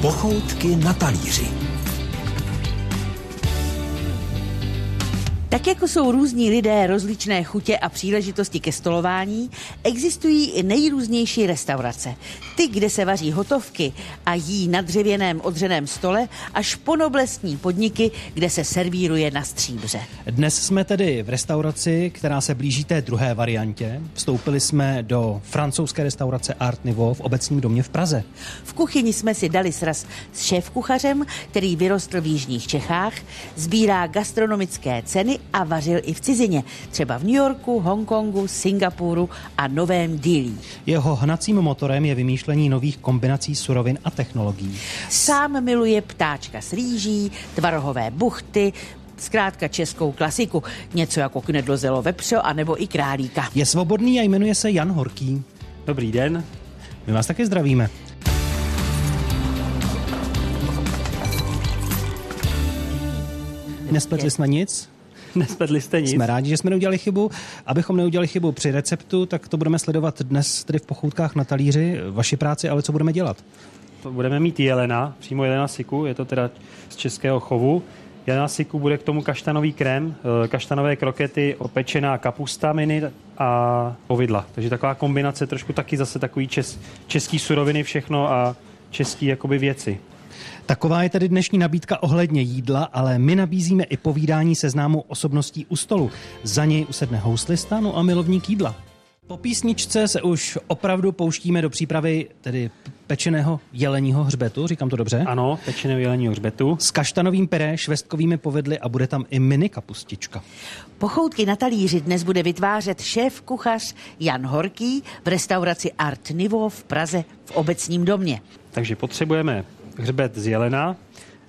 Pochoutky na talíři. Tak jako jsou různí lidé rozličné chutě a příležitosti ke stolování, existují i nejrůznější restaurace. Ty, kde se vaří hotovky a jí na dřevěném odřeném stole, až po noblesní podniky, kde se servíruje na stříbře. Dnes jsme tedy v restauraci, která se blíží té druhé variantě. Vstoupili jsme do francouzské restaurace Art Nouveau v obecním domě v Praze. V kuchyni jsme si dali sraz s šéf-kuchařem, který vyrostl v Jižních Čechách, sbírá gastronomické ceny a vařil i v cizině, třeba v New Yorku, Hongkongu, Singapuru a Novém Dílí. Jeho hnacím motorem je vymýšlení nových kombinací surovin a technologií. Sám miluje ptáčka s rýží, tvarohové buchty, zkrátka českou klasiku, něco jako knedlozelo vepřo a nebo i králíka. Je svobodný a jmenuje se Jan Horký. Dobrý den. My vás taky zdravíme. Nespletli jsme nic? Nespletli jste nic. Jsme rádi, že jsme neudělali chybu. Abychom neudělali chybu při receptu, tak to budeme sledovat dnes tedy v pochoutkách na talíři. Vaši práci, ale co budeme dělat? Budeme mít jelena, přímo jelena siku, je to teda z českého chovu. Jelena siku bude k tomu kaštanový krém, eh, kaštanové krokety, opečená kapusta mini a povidla. Takže taková kombinace, trošku taky zase takový čes, český suroviny všechno a český jakoby věci. Taková je tedy dnešní nabídka ohledně jídla, ale my nabízíme i povídání se známou osobností u stolu. Za něj usedne houslista, no a milovník jídla. Po písničce se už opravdu pouštíme do přípravy tedy pečeného jeleního hřbetu, říkám to dobře? Ano, pečeného jeleního hřbetu. S kaštanovým pyré, švestkovými povedly a bude tam i mini kapustička. Pochoutky na talíři dnes bude vytvářet šéf kuchař Jan Horký v restauraci Art Nivo v Praze v obecním domě. Takže potřebujeme hřbet z jelena.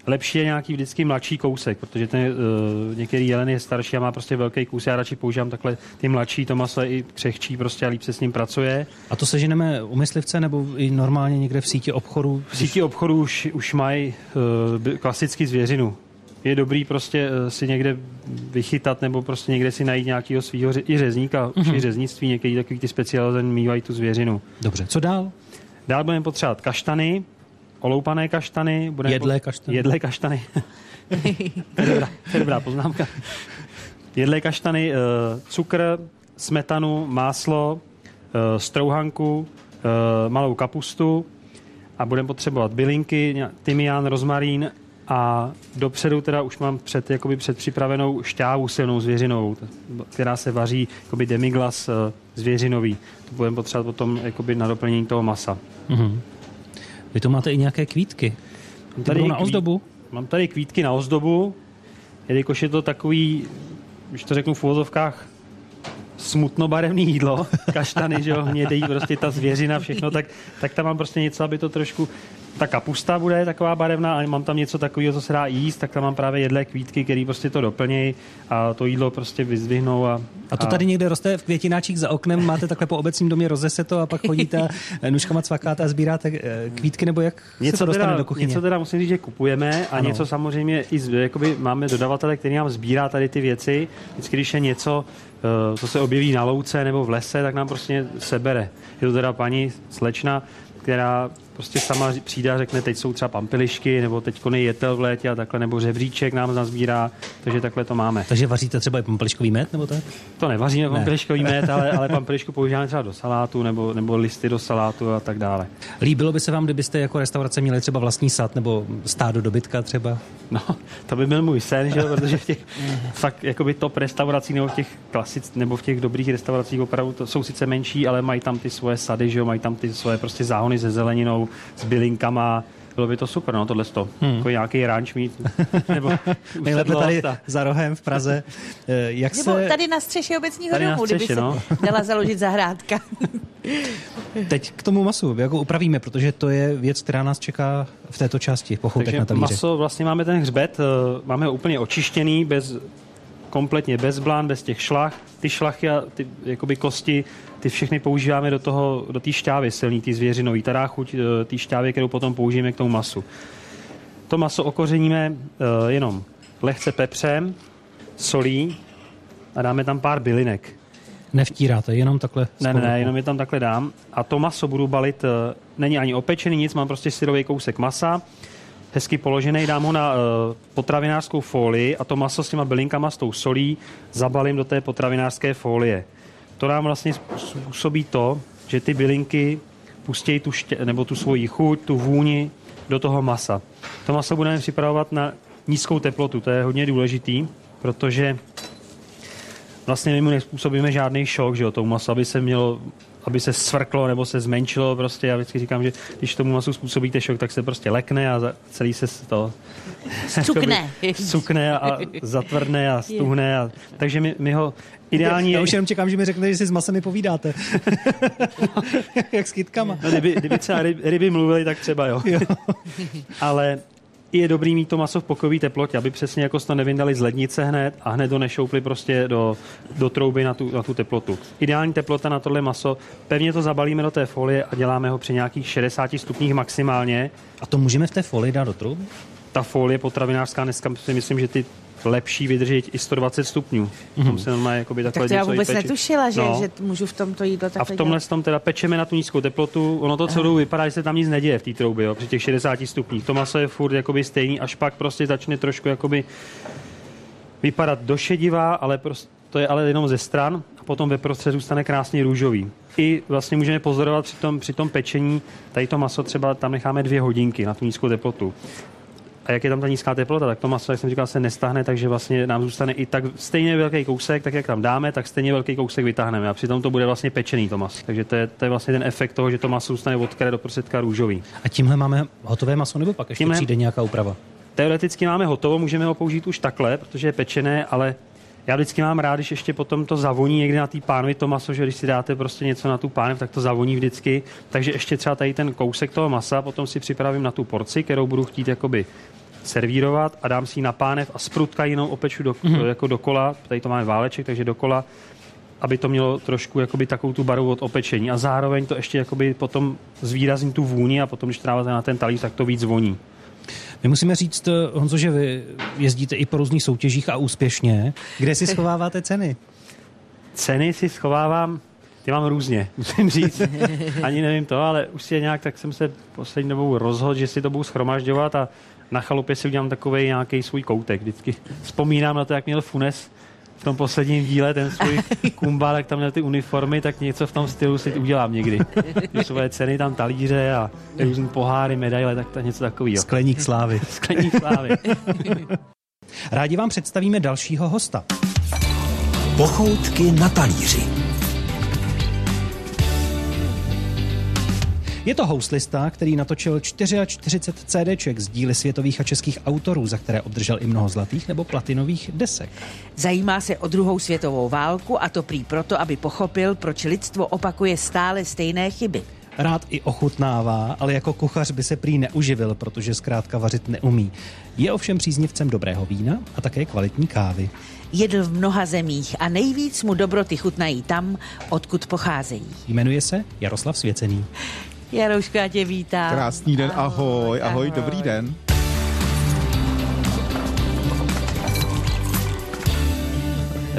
Lepší je nějaký vždycky mladší kousek, protože ten, uh, některý jelen je starší a má prostě velký kus. Já radši používám takhle ty mladší, to maso je i křehčí prostě a líp se s ním pracuje. A to seženeme u myslivce nebo i normálně někde v síti obchodu? V síti obchodu už, už mají uh, klasicky zvěřinu. Je dobrý prostě uh, si někde vychytat nebo prostě někde si najít nějakého svého i řezníka, mm-hmm. i řeznictví, některý takový ty specializovaný mývají tu zvěřinu. Dobře, co dál? Dál budeme potřebovat kaštany, oloupané kaštany. Budeme jedlé kaštany. Jedlé kaštany. to, je dobrá, to je dobrá poznámka. Jedlé kaštany, eh, cukr, smetanu, máslo, eh, strouhanku, eh, malou kapustu a budeme potřebovat bylinky, tymián, rozmarín a dopředu teda už mám před, jakoby předpřipravenou šťávu silnou zvěřinou, která se vaří jakoby demiglas zvěřinový. To budeme potřebovat potom jakoby na doplnění toho masa. Mm-hmm. Vy to máte i nějaké kvítky. Ty tady na ozdobu? Mám tady kvítky na ozdobu, jelikož je to takový, když to řeknu v uvozovkách, smutnobarevný jídlo, kaštany, že jo, hnědý, prostě ta zvěřina, všechno, tak, tak tam mám prostě něco, aby to trošku ta kapusta bude taková barevná, ale mám tam něco takového, co se dá jíst, tak tam mám právě jedlé kvítky, které prostě to doplnějí a to jídlo prostě vyzdvihnou. A, a to tady někde roste v květináčích za oknem, máte takhle po obecním domě rozese to a pak chodíte nůžkama cvakáte a sbíráte eh, kvítky, nebo jak něco se to dostane teda, do kuchyně? Něco teda musím říct, že kupujeme a ano. něco samozřejmě i z, jakoby máme dodavatele, který nám sbírá tady ty věci. Vždycky, když je něco, eh, co se objeví na louce nebo v lese, tak nám prostě sebere. Je to teda paní slečna, která prostě sama přijde a řekne, teď jsou třeba pampilišky, nebo teď je jetel v létě a takhle, nebo řebříček nám nazbírá, takže takhle to máme. Takže vaříte třeba i pampiliškový med, nebo tak? To nevaříme ne. pampiliškový med, ale, ale pampilišku používáme třeba do salátu, nebo, nebo listy do salátu a tak dále. Líbilo by se vám, kdybyste jako restaurace měli třeba vlastní sad, nebo stádo dobytka třeba? No, to by byl můj sen, že? protože v těch fakt jakoby top restaurací, nebo v těch klasic, nebo v těch dobrých restauracích opravdu to jsou sice menší, ale mají tam ty svoje sady, že jo? mají tam ty svoje prostě záhony se zeleninou, s bylinkama, bylo by to super, no, tohle to. Hmm. Jako nějaký ranč mít. Nebo Nejlépe tady za rohem v Praze. Eh, jak Nebo se... tady na střeše obecního tady domu, střeše, kdyby no. se dala založit zahrádka. Teď k tomu masu, jak ho upravíme, protože to je věc, která nás čeká v této části pochoutek na talíře. maso, vlastně máme ten hřbet, eh, máme ho úplně očištěný, bez kompletně bez blán, bez těch šlach. Ty šlachy a ty jakoby kosti, ty všechny používáme do toho, do té šťávy silný, ty zvěřinový. Ta chuť eh, té šťávy, kterou potom použijeme k tomu masu. To maso okořeníme uh, jenom lehce pepřem, solí a dáme tam pár bylinek. Nevtíráte, jenom takhle? Ne, ne, ne, jenom je tam takhle dám. A to maso budu balit, eh, není ani opečený, nic, mám prostě syrový kousek masa, hezky položený, dám ho na uh, potravinářskou folii a to maso s těma bylinkama, s tou solí zabalím do té potravinářské folie. To nám vlastně způsobí to, že ty bylinky pustí tu, ště, nebo tu svoji chuť, tu vůni do toho masa. To maso budeme připravovat na nízkou teplotu, to je hodně důležitý, protože vlastně my mu nespůsobíme žádný šok, že jo, tomu maso, aby se mělo aby se svrklo nebo se zmenšilo prostě. Já vždycky říkám, že když tomu masu způsobíte šok, tak se prostě lekne a celý se to Cukne. Cukne a zatvrdne a stuhne. A, takže my, my ho ideální... Já už jenom čekám, že mi řeknete, že si s masem povídáte. Jak s kytkama. No, kdyby, kdyby třeba ryby, ryby mluvili, tak třeba jo. jo. Ale je dobrý mít to maso v pokojové teplotě, aby přesně jako to nevyndali z lednice hned a hned to nešoupli prostě do, do trouby na tu, na tu teplotu. Ideální teplota na tohle maso, pevně to zabalíme do té folie a děláme ho při nějakých 60 stupních maximálně. A to můžeme v té folii dát do trouby? Ta folie potravinářská dneska si myslím, že ty lepší vydržet i 120 stupňů. Mm-hmm. Se normálně, jakoby tak to já vůbec peči. netušila, že, no. že můžu v tomto jídlo takhle A v tomhle tom teda pečeme na tu nízkou teplotu. Ono to celou vypadá, že se tam nic neděje v té troubě, jo, při těch 60 stupních. To maso je furt jakoby stejný, až pak prostě začne trošku jakoby vypadat došedivá, ale prostě to je ale jenom ze stran a potom ve prostředí zůstane krásně růžový. I vlastně můžeme pozorovat při tom, při tom pečení, tady to maso třeba tam necháme dvě hodinky na tu nízkou teplotu. A jak je tam ta nízká teplota, tak to maso, jak jsem říkal, se nestahne, takže vlastně nám zůstane i tak stejně velký kousek, tak jak tam dáme, tak stejně velký kousek vytáhneme. A přitom to bude vlastně pečený to maso. Takže to je, to je vlastně ten efekt toho, že to maso zůstane od do prostředka růžový. A tímhle máme hotové maso, nebo pak ještě tímhle, přijde nějaká úprava? Teoreticky máme hotovo, můžeme ho použít už takhle, protože je pečené, ale já vždycky mám rád, když ještě potom to zavoní někdy na té pánvi to maso, že když si dáte prostě něco na tu pánev, tak to zavoní vždycky. Takže ještě třeba tady ten kousek toho masa potom si připravím na tu porci, kterou budu chtít jakoby servírovat a dám si ji na pánev a z prutka jinou opeču do, mm-hmm. jako dokola, tady to máme váleček, takže dokola, aby to mělo trošku jakoby takovou tu barvu od opečení a zároveň to ještě jakoby potom zvýrazní tu vůni a potom, když to dáváte na ten talíř, tak to víc voní. My musíme říct, Honzo, že vy jezdíte i po různých soutěžích a úspěšně. Kde si schováváte ceny? Ceny si schovávám, ty mám různě, musím říct. Ani nevím to, ale už si je nějak, tak jsem se poslední dobou rozhodl, že si to budu schromažďovat a na chalupě si udělám takový nějaký svůj koutek. Vždycky vzpomínám na to, jak měl Funes v tom posledním díle ten svůj kumbál, jak tam měl ty uniformy, tak něco v tom stylu si udělám někdy. Ty svoje ceny, tam talíře a různé poháry, medaile, tak to něco takového. Skleník slávy. Skleník slávy. Rádi vám představíme dalšího hosta. Pochoutky na talíři. Je to houslista, který natočil 44 CDček z díly světových a českých autorů, za které obdržel i mnoho zlatých nebo platinových desek. Zajímá se o druhou světovou válku a to prý proto, aby pochopil, proč lidstvo opakuje stále stejné chyby. Rád i ochutnává, ale jako kuchař by se prý neuživil, protože zkrátka vařit neumí. Je ovšem příznivcem dobrého vína a také kvalitní kávy. Jedl v mnoha zemích a nejvíc mu dobroty chutnají tam, odkud pocházejí. Jmenuje se Jaroslav Svěcený. Jarouška, já tě vítám. Krásný den, ahoj, ahoj, ahoj, ahoj. dobrý den.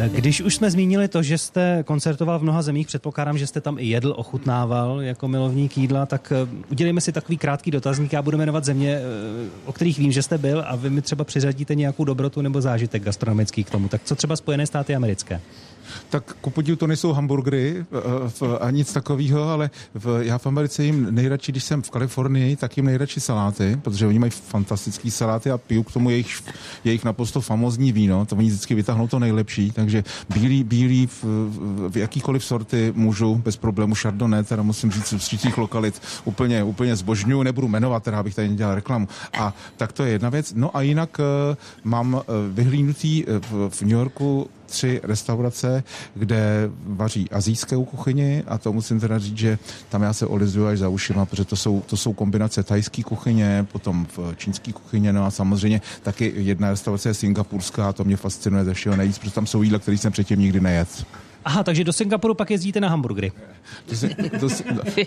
Když už jsme zmínili to, že jste koncertoval v mnoha zemích, předpokládám, že jste tam i jedl, ochutnával jako milovník jídla, tak eh, udělejme si takový krátký dotazník. Já budu jmenovat země, eh, o kterých vím, že jste byl a vy mi třeba přiřadíte nějakou dobrotu nebo zážitek gastronomický k tomu. Tak co třeba Spojené státy americké? Tak ku podivu to nejsou hamburgery eh, a nic takového, ale v, já v Americe jim nejradši, když jsem v Kalifornii, tak jim nejradši saláty, protože oni mají fantastický saláty a piju k tomu jejich, jejich naprosto famozní víno, to oni vždycky vytáhnou to nejlepší, takže bílý, bílý v, v jakýkoliv sorty můžu bez problému Chardonnay, teda musím říct z určitých lokalit úplně, úplně zbožňuju, nebudu jmenovat, teda abych tady nedělal reklamu. A tak to je jedna věc. No a jinak uh, mám vyhlídnutý uh, v, v New Yorku tři restaurace, kde vaří azijskou kuchyni a to musím teda říct, že tam já se olizuju až za ušima, protože to jsou, to jsou kombinace tajské kuchyně, potom v čínské kuchyně, no a samozřejmě taky jedna restaurace je singapurská a to mě fascinuje ze všeho nejvíc, protože tam jsou jídla, které jsem předtím nikdy nejedl. Aha, takže do Singapuru pak jezdíte na hamburgery. Do, do,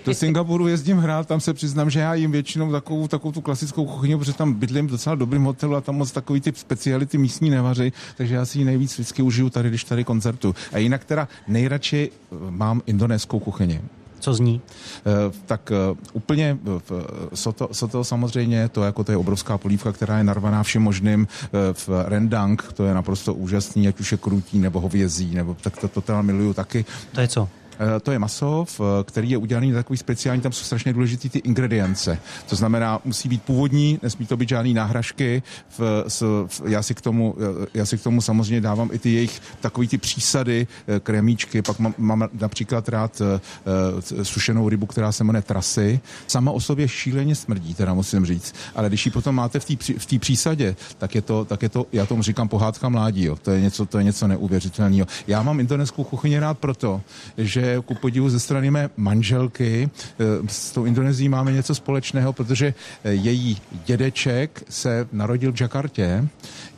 do, Singapuru jezdím hrát, tam se přiznám, že já jim většinou takovou, takovou tu klasickou kuchyni, protože tam bydlím v docela dobrým hotelu a tam moc takový ty speciality místní nevaří, takže já si ji nejvíc vždycky užiju tady, když tady koncertu. A jinak teda nejradši eh, mám indonéskou kuchyni. Co zní? Eh, tak eh, úplně v Soto, Soto samozřejmě, to, jako to je obrovská polívka, která je narvaná všem možným. V Rendang, to je naprosto úžasný, ať už je krutí nebo hovězí, nebo tak to, to teda miluju taky. To je co? Eh, to je maso, který je udělaný na takový speciální, tam jsou strašně důležité ty ingredience. To znamená, musí být původní, nesmí to být žádný náhražky. V, s, v, já, si k tomu, eh, já si k tomu samozřejmě dávám i ty jejich takový ty přísady, eh, kremíčky, pak mám, mám například rád uh, sušenou rybu, která se jmenuje trasy. Sama o sobě šíleně smrdí, teda musím říct. Ale když ji potom máte v té přísadě, tak je, to, tak je to, já tomu říkám pohádka mládí. Jo. To je něco, to je něco neuvěřitelného. Já mám indonéskou kuchyni rád proto, že ku podivu ze strany mé manželky. Eh, s tou Indonésií máme něco společného, protože eh, její dědeček se narodil v Jakartě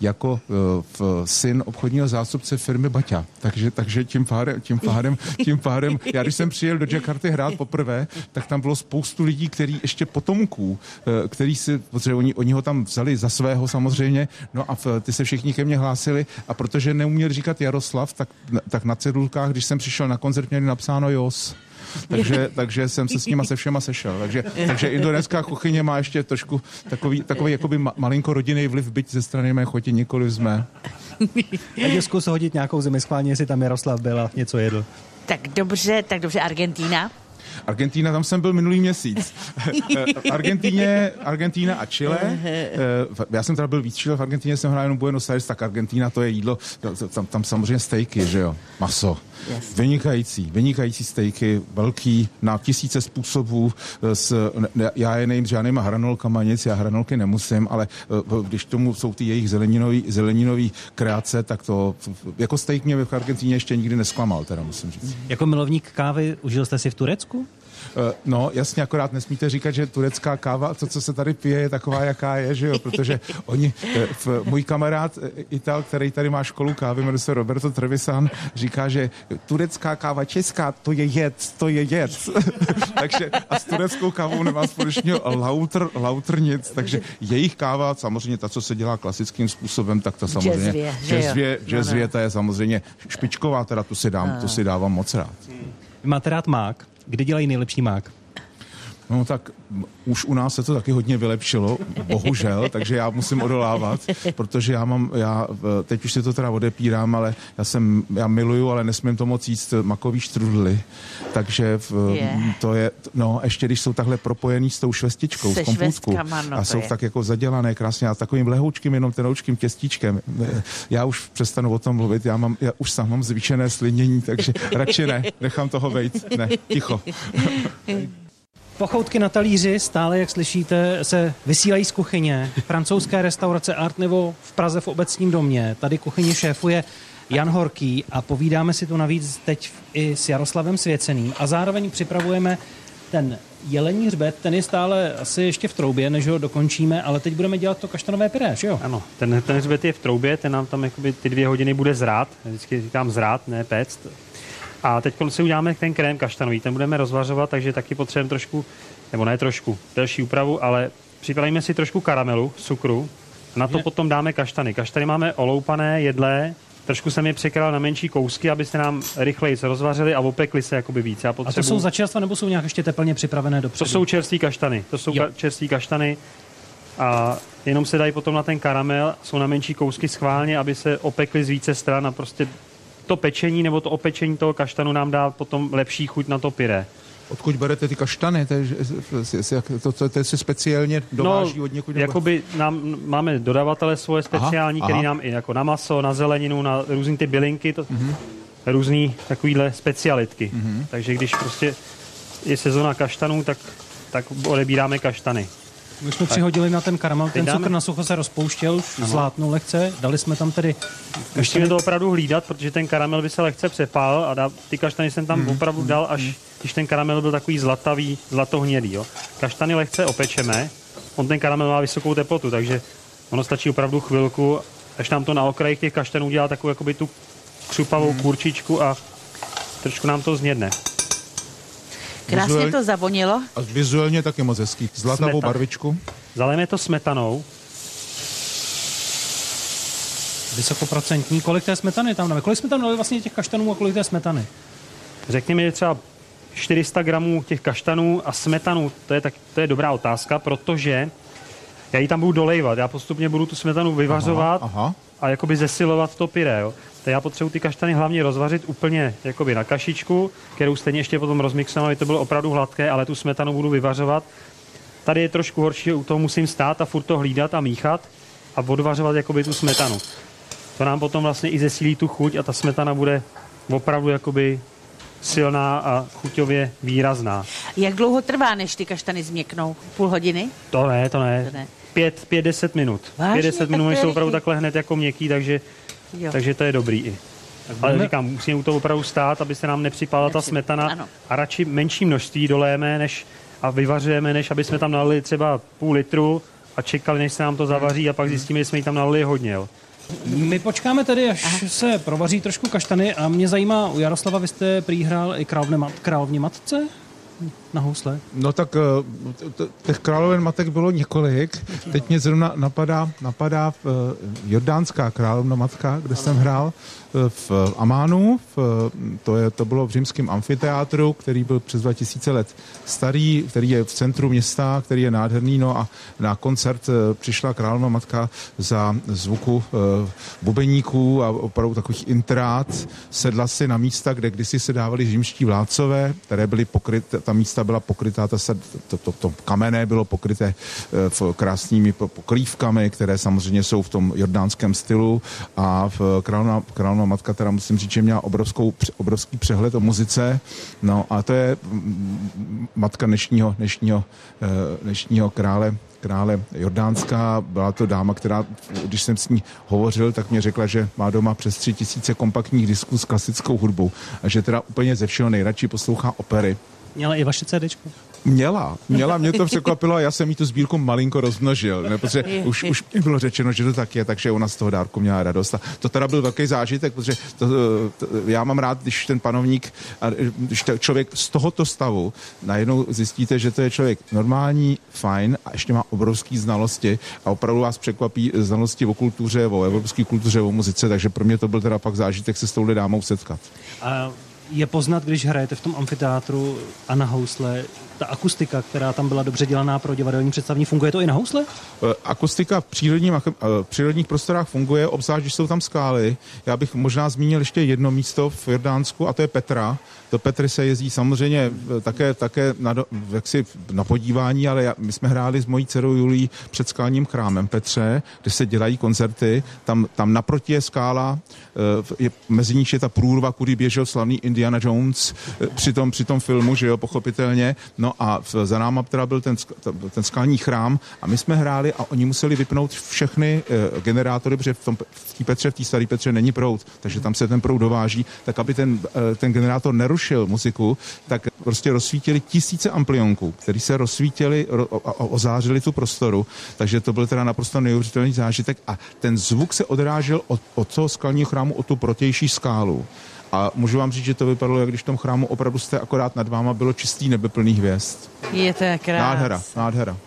jako eh, v syn obchodního zástupce firmy Baťa. Takže, takže tím pádem, tím pádem, tím pádem, já když jsem přijel do Jakarty hrát poprvé, tak tam bylo spoustu lidí, který ještě potomků, který si, protože oni, oni ho tam vzali za svého samozřejmě, no a v, ty se všichni ke mně hlásili a protože neuměl říkat Jaroslav, tak, tak na cedulkách, když jsem přišel na koncert, měli napsáno Jos. Takže, takže jsem se s nima se všema sešel. Takže, takže indonéská kuchyně má ještě trošku takový, takový jakoby malinko rodinný vliv, byť ze strany mé chotě nikoli jsme. Tak zkus hodit nějakou zemi schválně, jestli tam Jaroslav byl a něco jedl. Tak dobře, tak dobře, Argentína. Argentína, tam jsem byl minulý měsíc. Argentíně, Argentína a Chile. Eh, já jsem teda byl víc Chile, v Argentíně jsem hrál jenom Buenos Aires, tak Argentína to je jídlo, tam, tam samozřejmě stejky, že jo, maso. Yes. Vynikající, vynikající stejky, velký, na tisíce způsobů. Eh, s, ne, já je nejím žádnýma hranolkama nic, já hranolky nemusím, ale eh, když tomu jsou ty jejich zeleninový, zeleninový kreace, tak to jako steak mě v Argentíně ještě nikdy nesklamal, teda musím říct. Jako milovník kávy užil jste si v Turecku? Eh, no, jasně, akorát nesmíte říkat, že turecká káva, to, co se tady pije, je taková, jaká je, že jo, protože oni, eh, v, můj kamarád eh, Ital, který tady má školu kávy, jmenuje se Roberto Trevisan, říká, že turecká káva česká, to je jed, to je jed. takže a s tureckou kávou nemá společného lautr, lautr nic, takže jejich káva, samozřejmě ta, co se dělá klasickým způsobem, tak ta samozřejmě jazzvě, jazzvě, jazzvě no, no. ta je samozřejmě špičková, teda tu si, dám, tu si dávám moc rád. Máte rád mák? Kde dělají nejlepší mák? No tak už u nás se to taky hodně vylepšilo, bohužel, takže já musím odolávat, protože já mám, já teď už si to teda odepírám, ale já jsem, já miluju, ale nesmím to moc jíst makový štrudly, takže v, yeah. to je, no ještě když jsou takhle propojený s tou švestičkou, Se s kompůtku no, a jsou je. tak jako zadělané krásně a takovým lehoučkým, jenom tenoučkým těstíčkem. Já už přestanu o tom mluvit, já, mám, já už sám mám zvýšené slinění, takže radši ne, nechám toho vejít, ne, ticho. Pochoutky na talíři stále, jak slyšíte, se vysílají z kuchyně. Francouzské restaurace Art nebo v Praze v obecním domě. Tady kuchyni šéfuje Jan Horký a povídáme si tu navíc teď i s Jaroslavem Svěceným a zároveň připravujeme ten jelení hřbet, ten je stále asi ještě v troubě, než ho dokončíme, ale teď budeme dělat to kaštanové pyré, že jo? Ano, ten, ten hřbet je v troubě, ten nám tam jakoby ty dvě hodiny bude zrát, vždycky říkám zrát, ne péct, a teď si uděláme ten krém kaštanový, ten budeme rozvařovat, takže taky potřebujeme trošku, nebo ne trošku, delší úpravu, ale připravíme si trošku karamelu, cukru, na to potom dáme kaštany. Kaštany máme oloupané, jedlé, trošku jsem je překral na menší kousky, aby se nám rychleji rozvařili a opekli se jakoby víc. Já potřebuji... A to jsou za čerstva nebo jsou nějak ještě teplně připravené dopředu? To jsou čerství kaštany. To jsou ka- čerství kaštany a jenom se dají potom na ten karamel, jsou na menší kousky schválně, aby se opekly z více stran a prostě to pečení nebo to opečení toho kaštanu nám dá potom lepší chuť na to pyré. Odkud berete ty kaštany? To je, to, to, to je se speciálně dováží no, od někud? Jakoby nám, máme dodavatele svoje speciální, aha, který aha. nám i jako na maso, na zeleninu, na různé ty bylinky, to, mm-hmm. různé takovýhle specialitky. Mm-hmm. Takže když prostě je sezona kaštanů, tak, tak odebíráme kaštany. My jsme tak. přihodili na ten karamel, ten dáme... cukr na sucho se rozpouštěl, no. zlátnul lehce, dali jsme tam tedy... Musíme to opravdu hlídat, protože ten karamel by se lehce přepál a dá, ty kaštany jsem tam mm. opravdu dal, až mm. když ten karamel byl takový zlatavý, zlatohnědý. Jo. Kaštany lehce opečeme, on ten karamel má vysokou teplotu, takže ono stačí opravdu chvilku, až nám to na okraji těch kaštanů udělá takovou jakoby tu křupavou mm. kurčičku a trošku nám to znědne. Krásně Vizuál- to zavonilo. A vizuálně taky moc hezký. Zlatavou Smetana. barvičku. Zalejeme to smetanou. Vysokoprocentní. Kolik té smetany tam dáme? Kolik jsme tam dali vlastně těch kaštanů a kolik té smetany? Řekněme, že třeba 400 gramů těch kaštanů a smetanu, to je, tak, to je dobrá otázka, protože já ji tam budu dolejvat. Já postupně budu tu smetanu vyvařovat Aha, aha. a jakoby zesilovat to pyré. Jo. Tak já potřebuji ty kaštany hlavně rozvařit úplně jakoby na kašičku, kterou stejně ještě potom rozmixujeme, aby to bylo opravdu hladké, ale tu smetanu budu vyvařovat. Tady je trošku horší, u toho musím stát a furt to hlídat a míchat a odvařovat jakoby tu smetanu. To nám potom vlastně i zesílí tu chuť a ta smetana bude opravdu jakoby silná a chuťově výrazná. Jak dlouho trvá, než ty kaštany změknou? Půl hodiny? To ne, to ne. To ne. Pět, pět, deset minut. Vážně? Pět, deset minut jsou opravdu takhle hned jako měkký, takže, Jo. takže to je dobrý i. Ale říkám, musíme u toho opravdu stát, aby se nám nepřipala ta smetana ano. a radši menší množství dolejeme než, a vyvařujeme, než aby jsme tam nalili třeba půl litru a čekali, než se nám to zavaří a pak zjistíme, že jsme jí tam nalili hodně. Jo. My počkáme tedy, až se provaří trošku kaštany a mě zajímá, u Jaroslava vy jste prý hrál i královně, mat, královně matce na housle. No tak eh, těch královen matek bylo několik. Teď mě zrovna napadá, napadá eh, jordánská královna matka, kde jsem hrál eh, v Amánu. V, to, je, to bylo v římském amfiteátru, který byl přes 2000 let starý, který je v centru města, který je nádherný. No a na koncert přišla královna matka za zvuku bubeníků a opravdu takových intrát. Sedla si na místa, kde kdysi se dávali římští vládcové, které byly pokryt, ta místa byla pokrytá, ta sad, to, to, to kamenné bylo pokryté eh, v krásnými po- pokrývkami, které samozřejmě jsou v tom jordánském stylu a v královna, královna matka teda musím říct, že měla obrovskou, obrovský přehled o muzice, no a to je mm, matka dnešního, dnešního, eh, dnešního krále krále Jordánská. Byla to dáma, která, když jsem s ní hovořil, tak mě řekla, že má doma přes tři tisíce kompaktních disků s klasickou hudbou a že teda úplně ze všeho nejradši poslouchá opery. Měla i vaše CDčko. Měla, měla, mě to překvapilo a já jsem jí tu sbírku malinko rozmnožil, ne, protože už, už mi bylo řečeno, že to tak je, takže ona z toho dárku měla radost. A to teda byl velký zážitek, protože to, to, já mám rád, když ten panovník, a když to člověk z tohoto stavu najednou zjistíte, že to je člověk normální, fajn a ještě má obrovský znalosti a opravdu vás překvapí znalosti o kultuře, o evropské kultuře, o muzice, takže pro mě to byl teda pak zážitek se s touhle dámou setkat. A je poznat, když hrajete v tom amfiteátru a na housle, ta akustika, která tam byla dobře dělaná pro divadelní představení, funguje to i na housle? Eh, Akustika v, přírodním, eh, v přírodních prostorách funguje, obzvlášť, když jsou tam skály. Já bych možná zmínil ještě jedno místo v Jordánsku, a to je Petra. Do Petry se jezdí samozřejmě eh, také, také na, jaksi na podívání, ale já, my jsme hráli s mojí dcerou Julí před skalním chrámem Petře, kde se dělají koncerty. Tam, tam naproti je skála, je, mezi níž je ta průrva, kudy běžel slavný Indiana Jones při tom, při tom filmu, že jo, pochopitelně. No a v, za náma teda byl ten, ten skalní chrám a my jsme hráli a oni museli vypnout všechny eh, generátory, protože v tom v té Petře, v té staré Petře není proud, takže tam se ten proud dováží, tak aby ten, eh, ten generátor nerušil muziku, tak prostě rozsvítili tisíce amplionků, který se rozsvítili ro, a, a ozářili tu prostoru, takže to byl teda naprosto neuvěřitelný zážitek a ten zvuk se odrážel od, od toho skalního chrámu o tu protější skálu. A můžu vám říct, že to vypadalo, jak když v tom chrámu opravdu jste akorát nad váma bylo čistý nebe plný hvězd. Je to krásné. Nádhera, nádhera.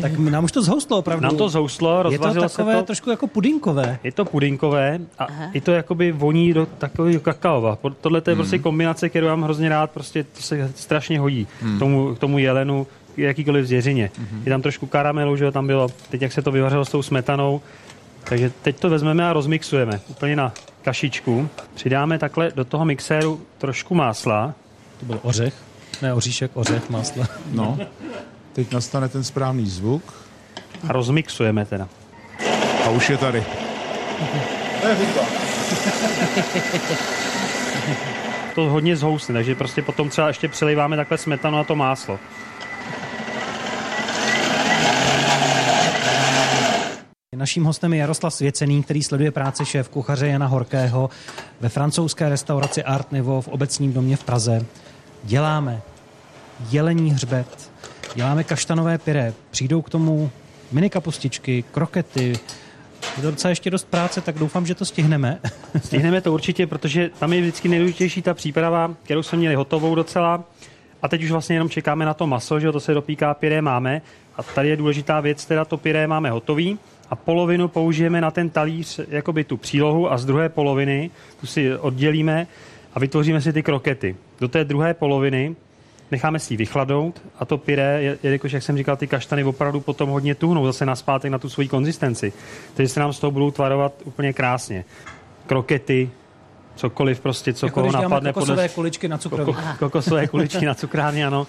Tak nám už to zhoustlo opravdu. Nám to zouslo, je to rozvařilo takové se to. trošku jako pudinkové. Je to pudinkové a i to jakoby voní do takového kakaova. Po- Tohle to je prostě kombinace, kterou mám hrozně rád, prostě to se strašně hodí k, tomu, k tomu jelenu, jakýkoliv zvěřině. Je tam trošku karamelu, že jo, tam bylo, teď jak se to vyvařilo s tou smetanou, takže teď to vezmeme a rozmixujeme úplně na kašičku. Přidáme takhle do toho mixéru trošku másla. To byl ořech. Ne, oříšek, ořech, máslo. No. Teď nastane ten správný zvuk a rozmixujeme teda. a už je tady. To hodně zhousne, takže prostě potom třeba ještě přeliváme takhle smetanu a to máslo. Naším hostem je Jaroslav Svěcený, který sleduje práci šéf kuchaře Jana Horkého ve francouzské restauraci Art Niveau v obecním domě v Praze. Děláme jelení hřbet, děláme kaštanové pyré, přijdou k tomu mini kapustičky, krokety, Je to docela ještě dost práce, tak doufám, že to stihneme. Stihneme to určitě, protože tam je vždycky nejdůležitější ta příprava, kterou jsme měli hotovou docela. A teď už vlastně jenom čekáme na to maso, že to se dopíká, pyré máme. A tady je důležitá věc, teda to pyré máme hotový a polovinu použijeme na ten talíř, jakoby tu přílohu a z druhé poloviny tu si oddělíme a vytvoříme si ty krokety. Do té druhé poloviny necháme si ji vychladnout a to pyré, jelikož, jak jsem říkal, ty kaštany opravdu potom hodně tuhnou zase naspátek na tu svoji konzistenci. Takže se nám z toho budou tvarovat úplně krásně. Krokety, cokoliv prostě, co Jako koho napadne. kokosové kuličky na cukroví. Koko, kokosové kuličky na cukrárně, ano.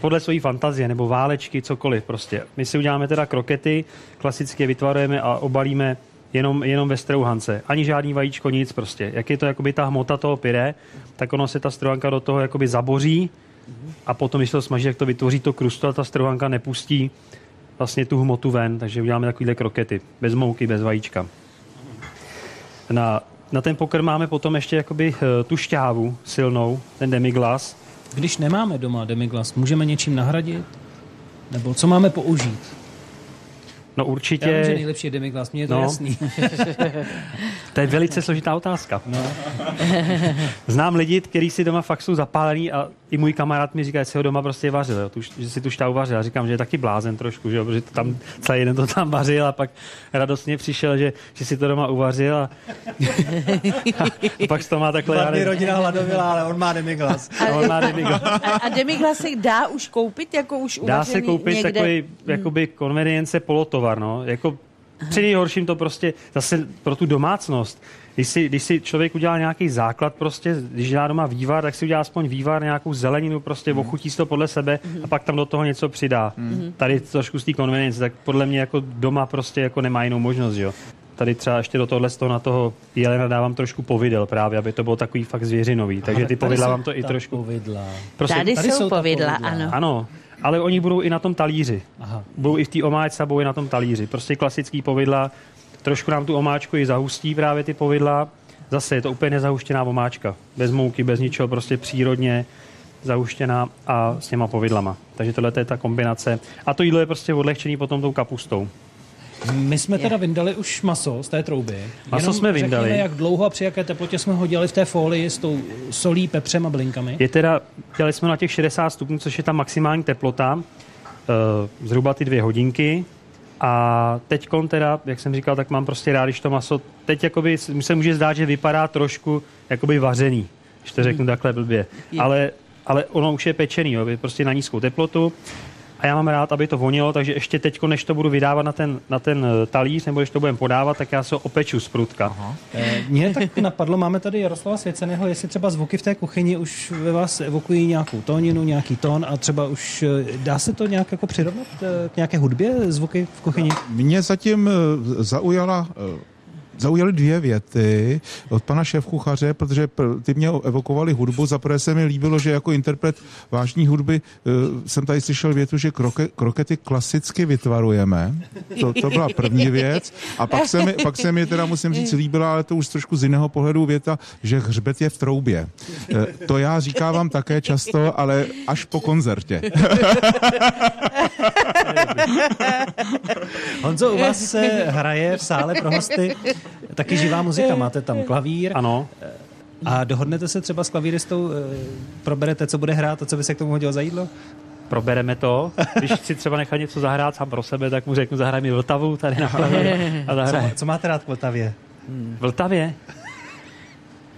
Podle své fantazie, nebo válečky, cokoliv prostě. My si uděláme teda krokety, klasicky je vytvarujeme a obalíme jenom, jenom ve strouhance. Ani žádný vajíčko, nic prostě. Jak je to jakoby ta hmota toho pyré, tak ono se ta strouhanka do toho jakoby zaboří a potom, když to smaží, tak to vytvoří to krusto a ta strouhanka nepustí vlastně tu hmotu ven, takže uděláme takovýhle krokety. Bez mouky, bez vajíčka. Na, na ten pokrm máme potom ještě jakoby eh, tu šťávu silnou, ten demiglas. Když nemáme doma demiglas, můžeme něčím nahradit? Nebo co máme použít? No Já vím, že určitě, nejlepší je demiglas, mně je to No. jasný. to je velice složitá otázka. No. Znám lidi, kteří si doma fakt jsou zapálení a i můj kamarád mi říká, že si ho doma prostě vařil, jo, tu, že si tu šťávu vařil. Já říkám, že je taky blázen trošku, že jo, protože to tam celý den to tam vařil a pak radostně přišel, že, že si to doma uvařil a, a pak z toho má takhle, já nevím, rodina hladověla, ale on má demiglas. no, on má demiglas. A, a demiglas se dá už koupit, jako už Dá uvařený se koupit někde? takový jakoby konvenience polotovar, no. Jako při nejhorším to prostě zase pro tu domácnost. Když si, když si člověk udělá nějaký základ, prostě, když dělá doma vývar, tak si udělá aspoň vývar, nějakou zeleninu, prostě Mhm. ochutí si to podle sebe a pak tam do toho něco přidá. Mhm. Tady trošku z té konvenience, tak podle mě jako doma prostě jako nemá jinou možnost, jo. Tady třeba ještě do tohle z toho na toho jelena dávám trošku povidel právě, aby to bylo takový fakt zvěřinový. Takže ty povidla vám to i trošku... Povidla. Prostě, Tady, tady jsou povidla, povidla. ano. ano, ale oni budou i na tom talíři. Aha. Budou i v té omáčce budou i na tom talíři. Prostě klasický povidla. Trošku nám tu omáčku i zahustí právě ty povidla. Zase je to úplně nezahuštěná omáčka. Bez mouky, bez ničeho, prostě přírodně zahuštěná a s těma povidlama. Takže tohle je ta kombinace. A to jídlo je prostě odlehčený potom tou kapustou. My jsme teda vyndali už maso z té trouby. Maso Jenom jsme vyndali. Řekněme, jak dlouho a při jaké teplotě jsme ho dělali v té folii s tou solí, pepřem a blinkami. Je teda, dělali jsme na těch 60 stupňů, což je ta maximální teplota, eh, zhruba ty dvě hodinky. A teď teda, jak jsem říkal, tak mám prostě rád, když to maso, teď jakoby se může zdát, že vypadá trošku jakoby vařený, když to řeknu takhle blbě. Ale, ale ono už je pečený, jo, prostě na nízkou teplotu. A já mám rád, aby to vonilo, takže ještě teď, než to budu vydávat na ten, na ten eh, talíř, nebo když to budeme podávat, tak já se ho opeču z prutka. Eh, Mně tak napadlo, máme tady Jaroslava Svěceného, jestli třeba zvuky v té kuchyni už ve vás evokují nějakou tóninu, nějaký tón a třeba už eh, dá se to nějak jako přirovnat eh, k nějaké hudbě, zvuky v kuchyni? Mě zatím eh, zaujala eh, zaujaly dvě věty od pana šéfkuchaře, protože pr- ty mě evokovaly hudbu. Za prvé se mi líbilo, že jako interpret vážní hudby eh, jsem tady slyšel větu, že kroke, krokety klasicky vytvarujeme. To, to byla první věc. A pak se, mi, pak se mi teda, musím říct, líbila, ale to už trošku z jiného pohledu věta, že hřbet je v troubě. Eh, To já říkávám také často, ale až po koncertě. Honzo, u vás se hraje v sále pro hosty taky živá muzika, máte tam klavír Ano, a dohodnete se třeba s klavíristou, eh, proberete, co bude hrát a co by se k tomu hodilo za jídlo? probereme to. Když si třeba nechá něco zahrát sám pro sebe, tak mu řeknu, zahraj mi Vltavu tady na a Co, zahraj. co máte rád k Vltavě? Vltavě?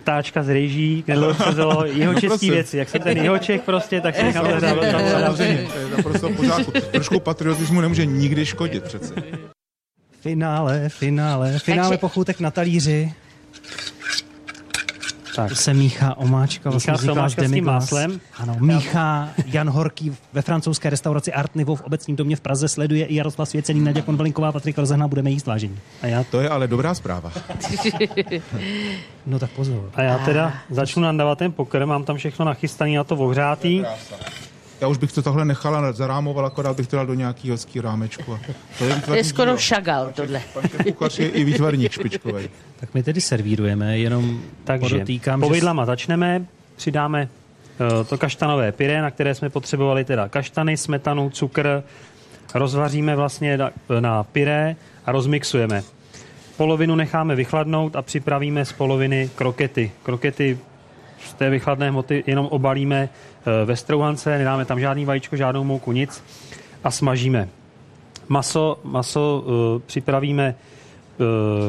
Ptáčka z rejží, knedlo přezelo, jeho český prosím. věci. Jak jsem ten jeho Čech prostě, tak si nechám zahrát Vltavu. Samozřejmě, to je naprosto v pořádku. Trošku patriotismu nemůže nikdy škodit přece. Finále, finále, finále Takže- pochůtek na talíři. Tak. Se míchá omáčka, vlastně Míchá se omáčka s tím máslem. Ano, míchá Jan Horký ve francouzské restauraci Art Niveau v obecním domě v Praze, sleduje i Jaroslav Svěcený, Naděja Konvalinková, Patrik Rozehnal, budeme jíst vážení. A já, To je ale dobrá zpráva. No tak pozor. a já teda začnu nandávat ten pokrm, mám tam všechno nachystaný na to ohřátý. Já už bych to takhle nechala, zarámoval, akorát bych to dal do nějakého hezký rámečku. A To je, To je skoro dílo. šagal, tohle. Pan kuchař je i výtvarník špičkový. Tak my tedy servírujeme, jenom Takže podotýkám, že... povidlama začneme, přidáme eh, to kaštanové pyré, na které jsme potřebovali teda kaštany, smetanu, cukr, rozvaříme vlastně na, na pyré a rozmixujeme. polovinu necháme vychladnout a připravíme z poloviny krokety. Krokety z té vychladné hmoty jenom obalíme ve strouhance, nedáme tam žádný vajíčko, žádnou mouku, nic a smažíme. Maso, maso uh, připravíme uh,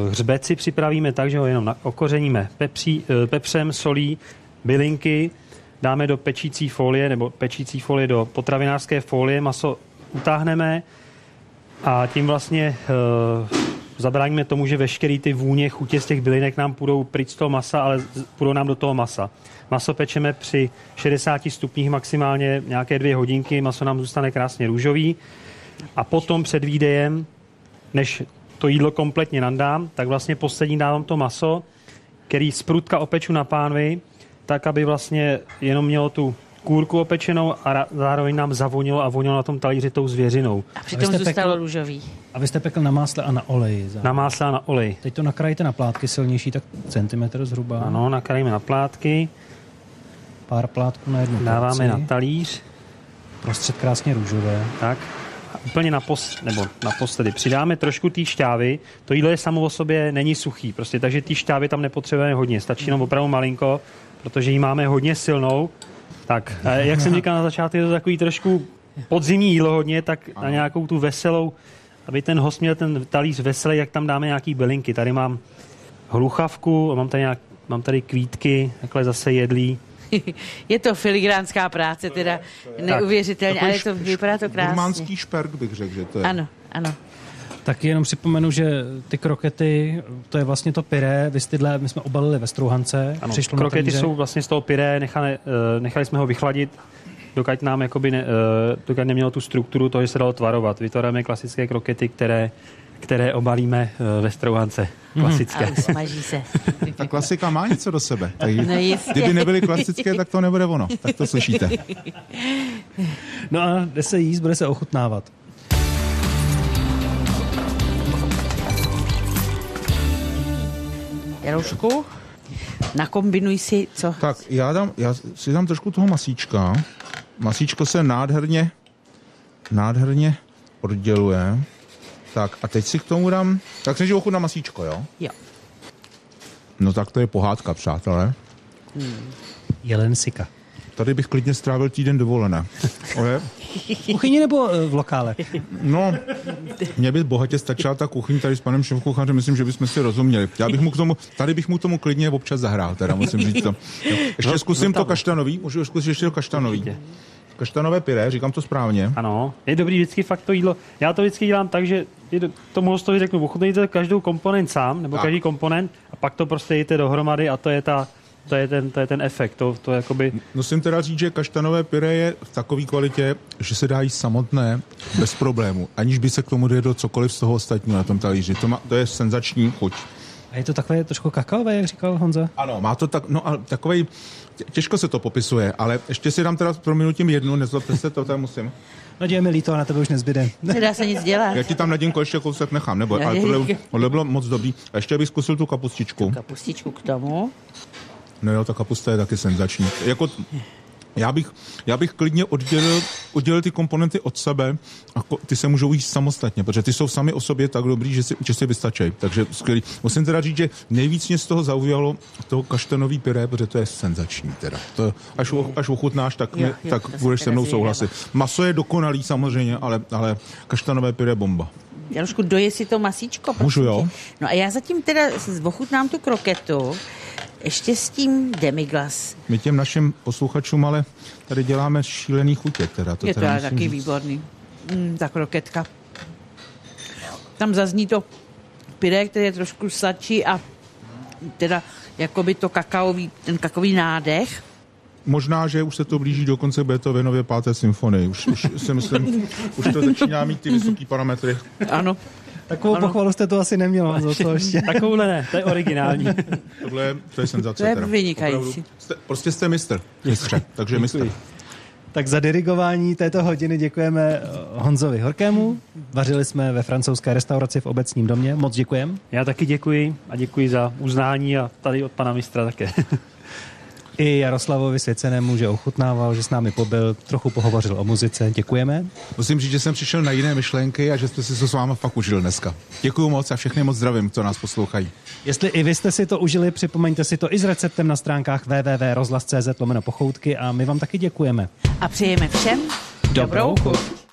hřbeci připravíme tak, že ho jenom okořeníme pepří, pepřem, solí, bylinky, dáme do pečící folie nebo pečící folie do potravinářské folie, maso utáhneme a tím vlastně zabráníme tomu, že veškerý ty vůně, chutě z těch bylinek nám půjdou pryč z toho masa, ale půjdou nám do toho masa. Maso pečeme při 60 stupních maximálně nějaké dvě hodinky, maso nám zůstane krásně růžový a potom před výdejem, než to jídlo kompletně nandám, tak vlastně poslední dávám to maso, který z prudka opeču na pánvi, tak, aby vlastně jenom mělo tu kůrku opečenou a zároveň nám zavonilo a vonilo na tom talíři tou zvěřinou. A přitom zůstalo pekl, růžový. A vy jste pekl na másle a na oleji. Zároveň. Na másle a na oleji. Teď to nakrájíte na plátky silnější, tak centimetr zhruba. Ano, nakrájíme na plátky. Pár plátků na jednu Dáváme porci. na talíř. Prostřed krásně růžové. Tak. A úplně naposledy, nebo naposledy přidáme trošku té šťávy. To jídlo je samo o sobě není suchý, prostě, takže té šťávy tam nepotřebujeme hodně. Stačí jenom opravdu malinko, protože ji máme hodně silnou tak, jak jsem říkal na začátku, je to takový trošku podzimní jídlo hodně, tak na nějakou tu veselou, aby ten host měl ten talíř veselý, jak tam dáme nějaký bylinky. Tady mám hluchavku, mám tady, nějak, mám tady kvítky, takhle zase jedlí. je to filigránská práce, teda neuvěřitelně, ale to vypadá to krásně. Gurmánský šperk bych řekl, že to je. Ano, ano. Tak jenom připomenu, že ty krokety, to je vlastně to pyré, vystydlé, my jsme obalili ve strouhance. Ano, krokety jsou vlastně z toho pyré, nechali, eh, nechali jsme ho vychladit, dokud nám jakoby ne, eh, dokud nemělo tu strukturu toho, že se dalo tvarovat. Vytváráme klasické krokety, které které obalíme eh, ve strouhance. Mhm. Klasické. A smaží se. Ta klasika má něco do sebe. Tak, no kdyby nebyly klasické, tak to nebude ono. Tak to slyšíte. No a jde se jíst, bude se ochutnávat. Jaroušku, nakombinuj si, co? Tak, já, dám, já si dám trošku toho masíčka. Masíčko se nádherně, nádherně odděluje. Tak a teď si k tomu dám, tak si na masíčko, jo? Jo. No tak to je pohádka, přátelé. Hmm. Jelen Sika. Tady bych klidně strávil týden dovolené. Oje? V kuchyni nebo eh, v lokále? No, mě by bohatě stačila ta kuchyň tady s panem šéfkuchařem, myslím, že bychom si rozuměli. Já bych mu k tomu, tady bych mu tomu klidně občas zahrál, teda musím říct to. Ještě no, zkusím to kaštanový, můžu zkusit ještě to kaštanový. Kaštanové pyré, říkám to správně. Ano, je dobrý vždycky fakt to jídlo. Já to vždycky dělám tak, že tomu hostovi řeknu, ochutnejte každou komponent sám, nebo tak. každý komponent, a pak to prostě jíte dohromady a to je ta to je ten, to je ten efekt. To, to jakoby... Musím teda říct, že kaštanové pyre je v takové kvalitě, že se dá jíst samotné bez problému, aniž by se k tomu dojedlo cokoliv z toho ostatního na tom talíři. To, má, to je senzační chuť. A je to takové trošku kakaové, jak říkal Honza? Ano, má to tak, no a takový, těžko se to popisuje, ale ještě si dám teda pro minutím jednu, nezlobte se, to tam musím. No je mi líto, na tebe už nezbyde. Nedá se nic dělat. Já ti tam nadím ještě kousek nechám, nebo, ale tohle, tohle bylo moc dobrý. A ještě bych zkusil tu kapustičku. Tu kapustičku k tomu. No jo, ta kapusta je taky senzační. Jako, já bych, já bych klidně oddělil, oddělil ty komponenty od sebe a ty se můžou jíst samostatně, protože ty jsou sami o sobě tak dobrý, že si, že si vystačí. Takže skvělý. Musím teda říct, že nejvíc mě z toho zaujalo toho kaštanový pyré, protože to je senzační teda. To, až, až ochutnáš, tak, jo, jo, tak budeš se mnou souhlasit. Maso je dokonalý samozřejmě, ale, ale kaštanové pyré bomba. Janušku, doje si to masíčko. Můžu, jo? No a já zatím teda ochutnám tu kroketu ještě s tím demiglas. My těm našim posluchačům ale tady děláme šílený chutě. Teda, to je to taky říct. výborný. Mm, ta kroketka. Tam zazní to pyré, které je trošku sladší a teda jakoby to kakaový, ten kakaový nádech. Možná, že už se to blíží do konce Beethovenově páté symfonie. Už, už si myslím, už to začíná mít ty vysoké parametry. Ano. Takovou ano. pochvalu jste to asi neměla za to ještě. Takovouhle ne, to je originální. Tohle to je senzace. To je vynikající. Jste, prostě jste mistr, mistře, takže mistr. Tak za dirigování této hodiny děkujeme eh, Honzovi Horkému. Vařili jsme ve francouzské restauraci v obecním domě. Moc děkujeme. Já taky děkuji a děkuji za uznání a tady od pana mistra také. i Jaroslavovi Svěcenému, že ochutnával, že s námi pobyl, trochu pohovořil o muzice. Děkujeme. Musím říct, že jsem přišel na jiné myšlenky a že jste si to s váma fakt užil dneska. Děkuji moc a všechny moc zdravím, co nás poslouchají. Jestli i vy jste si to užili, připomeňte si to i s receptem na stránkách www.rozhlas.cz lomeno pochoutky a my vám taky děkujeme. A přejeme všem dobrou chuť.